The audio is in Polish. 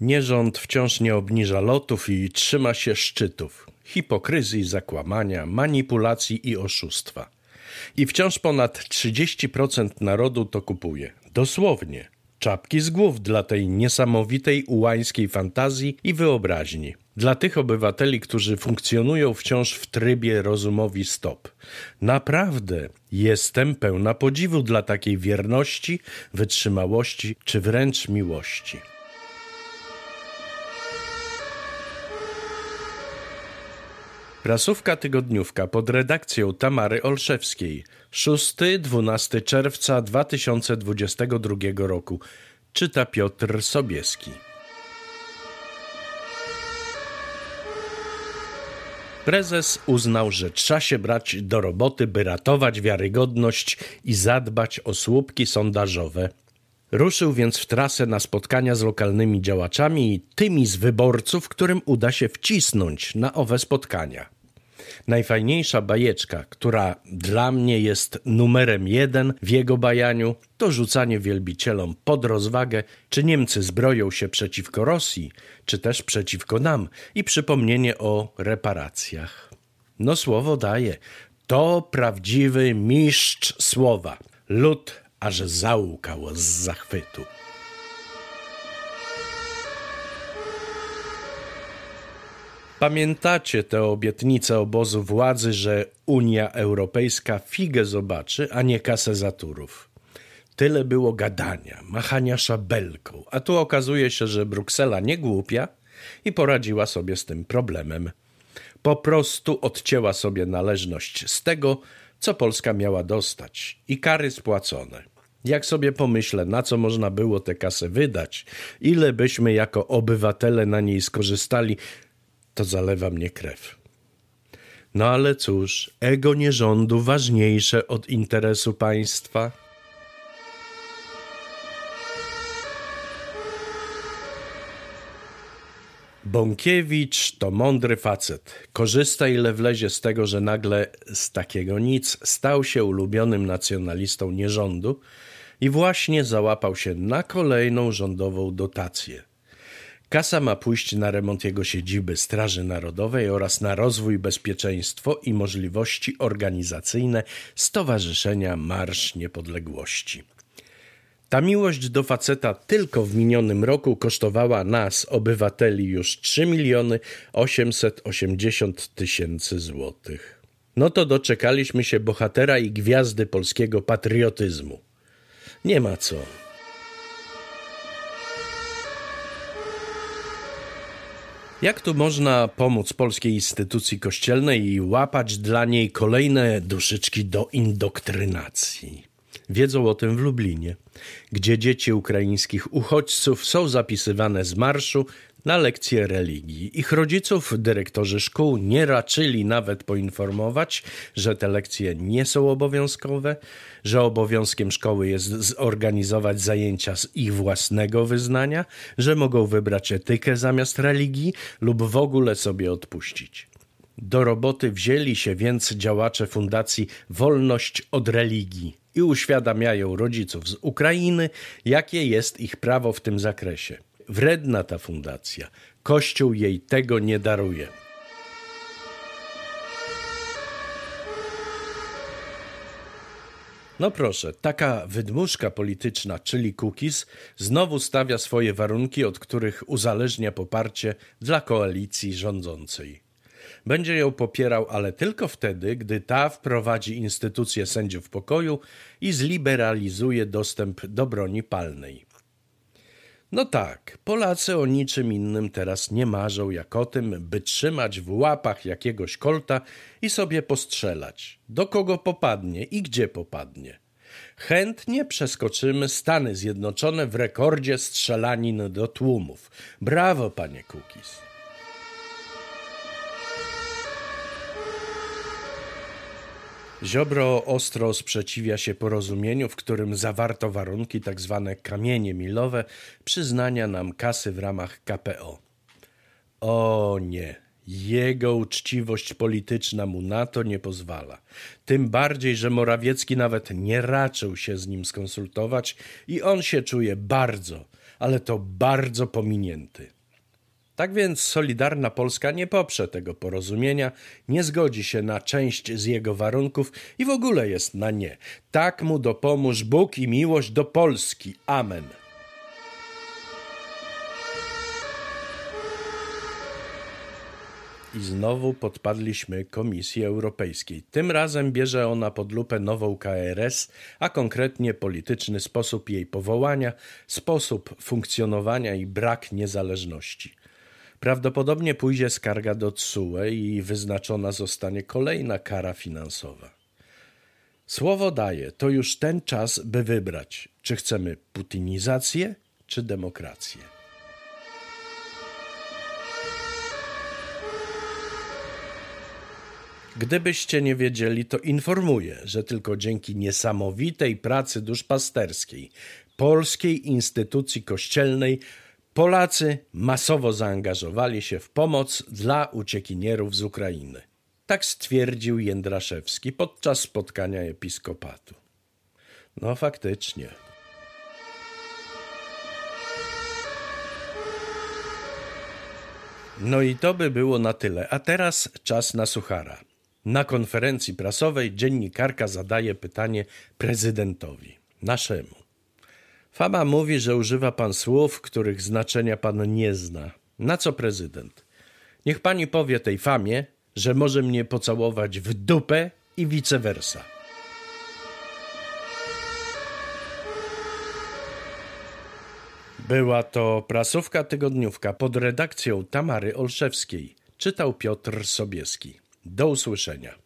Nierząd wciąż nie obniża lotów i trzyma się szczytów hipokryzji, zakłamania, manipulacji i oszustwa. I wciąż ponad 30% narodu to kupuje. Dosłownie. Czapki z głów dla tej niesamowitej ułańskiej fantazji i wyobraźni. Dla tych obywateli, którzy funkcjonują wciąż w trybie rozumowi stop. Naprawdę jestem pełna podziwu dla takiej wierności, wytrzymałości czy wręcz miłości. Prasówka tygodniówka pod redakcją Tamary Olszewskiej 6-12 czerwca 2022 roku czyta Piotr Sobieski. Prezes uznał, że trzeba się brać do roboty, by ratować wiarygodność i zadbać o słupki sondażowe. Ruszył więc w trasę na spotkania z lokalnymi działaczami i tymi z wyborców, którym uda się wcisnąć na owe spotkania. Najfajniejsza bajeczka, która dla mnie jest numerem jeden w jego bajaniu, to rzucanie wielbicielom pod rozwagę, czy Niemcy zbroją się przeciwko Rosji, czy też przeciwko nam i przypomnienie o reparacjach. No słowo daje, to prawdziwy mistrz słowa. Lud aż załkał z zachwytu. Pamiętacie tę obietnicę obozu władzy, że Unia Europejska figę zobaczy, a nie kasę zaturów. Tyle było gadania, machania szabelką, a tu okazuje się, że Bruksela nie głupia i poradziła sobie z tym problemem. Po prostu odcięła sobie należność z tego, co Polska miała dostać i kary spłacone. Jak sobie pomyślę, na co można było tę kasę wydać, ile byśmy jako obywatele na niej skorzystali, to zalewa mnie krew. No ale cóż, ego nierządu ważniejsze od interesu państwa. Bąkiewicz to mądry facet. Korzysta ile wlezie z tego, że nagle z takiego nic stał się ulubionym nacjonalistą nierządu i właśnie załapał się na kolejną rządową dotację. Kasa ma pójść na remont jego siedziby Straży Narodowej oraz na rozwój, bezpieczeństwo i możliwości organizacyjne Stowarzyszenia Marsz Niepodległości. Ta miłość do faceta tylko w minionym roku kosztowała nas, obywateli, już 3 miliony 880 tysięcy złotych. No to doczekaliśmy się bohatera i gwiazdy polskiego patriotyzmu. Nie ma co. Jak tu można pomóc polskiej instytucji kościelnej i łapać dla niej kolejne duszyczki do indokrynacji? Wiedzą o tym w Lublinie, gdzie dzieci ukraińskich uchodźców są zapisywane z marszu na lekcje religii. Ich rodziców, dyrektorzy szkół nie raczyli nawet poinformować, że te lekcje nie są obowiązkowe, że obowiązkiem szkoły jest zorganizować zajęcia z ich własnego wyznania, że mogą wybrać etykę zamiast religii lub w ogóle sobie odpuścić. Do roboty wzięli się więc działacze Fundacji Wolność od Religii i uświadamiają rodziców z Ukrainy, jakie jest ich prawo w tym zakresie. Wredna ta fundacja. Kościół jej tego nie daruje. No proszę, taka wydmuszka polityczna, czyli cookies, znowu stawia swoje warunki, od których uzależnia poparcie dla koalicji rządzącej. Będzie ją popierał, ale tylko wtedy, gdy ta wprowadzi instytucję sędziów pokoju i zliberalizuje dostęp do broni palnej. No tak, Polacy o niczym innym teraz nie marzą jak o tym, by trzymać w łapach jakiegoś kolta i sobie postrzelać. Do kogo popadnie i gdzie popadnie. Chętnie przeskoczymy Stany Zjednoczone w rekordzie strzelanin do tłumów. Brawo, panie Kukis. Ziobro ostro sprzeciwia się porozumieniu, w którym zawarto warunki tzw. Tak kamienie milowe przyznania nam kasy w ramach KPO. O nie, jego uczciwość polityczna mu na to nie pozwala. Tym bardziej, że Morawiecki nawet nie raczył się z nim skonsultować i on się czuje bardzo, ale to bardzo pominięty. Tak więc Solidarna Polska nie poprze tego porozumienia, nie zgodzi się na część z jego warunków i w ogóle jest na nie. Tak mu dopomóż Bóg i miłość do Polski. Amen. I znowu podpadliśmy Komisji Europejskiej. Tym razem bierze ona pod lupę nową KRS, a konkretnie polityczny sposób jej powołania, sposób funkcjonowania i brak niezależności. Prawdopodobnie pójdzie skarga do TSUE i wyznaczona zostanie kolejna kara finansowa. Słowo daje, to już ten czas, by wybrać, czy chcemy putinizację, czy demokrację. Gdybyście nie wiedzieli, to informuję, że tylko dzięki niesamowitej pracy duszpasterskiej Polskiej Instytucji Kościelnej Polacy masowo zaangażowali się w pomoc dla uciekinierów z Ukrainy. Tak stwierdził Jędraszewski podczas spotkania episkopatu. No faktycznie. No i to by było na tyle. A teraz czas na suchara. Na konferencji prasowej dziennikarka zadaje pytanie prezydentowi, naszemu. Fama mówi, że używa pan słów, których znaczenia pan nie zna. Na co prezydent? Niech pani powie tej famie, że może mnie pocałować w dupę i vice versa. Była to prasówka tygodniówka pod redakcją Tamary Olszewskiej. Czytał Piotr Sobieski. Do usłyszenia.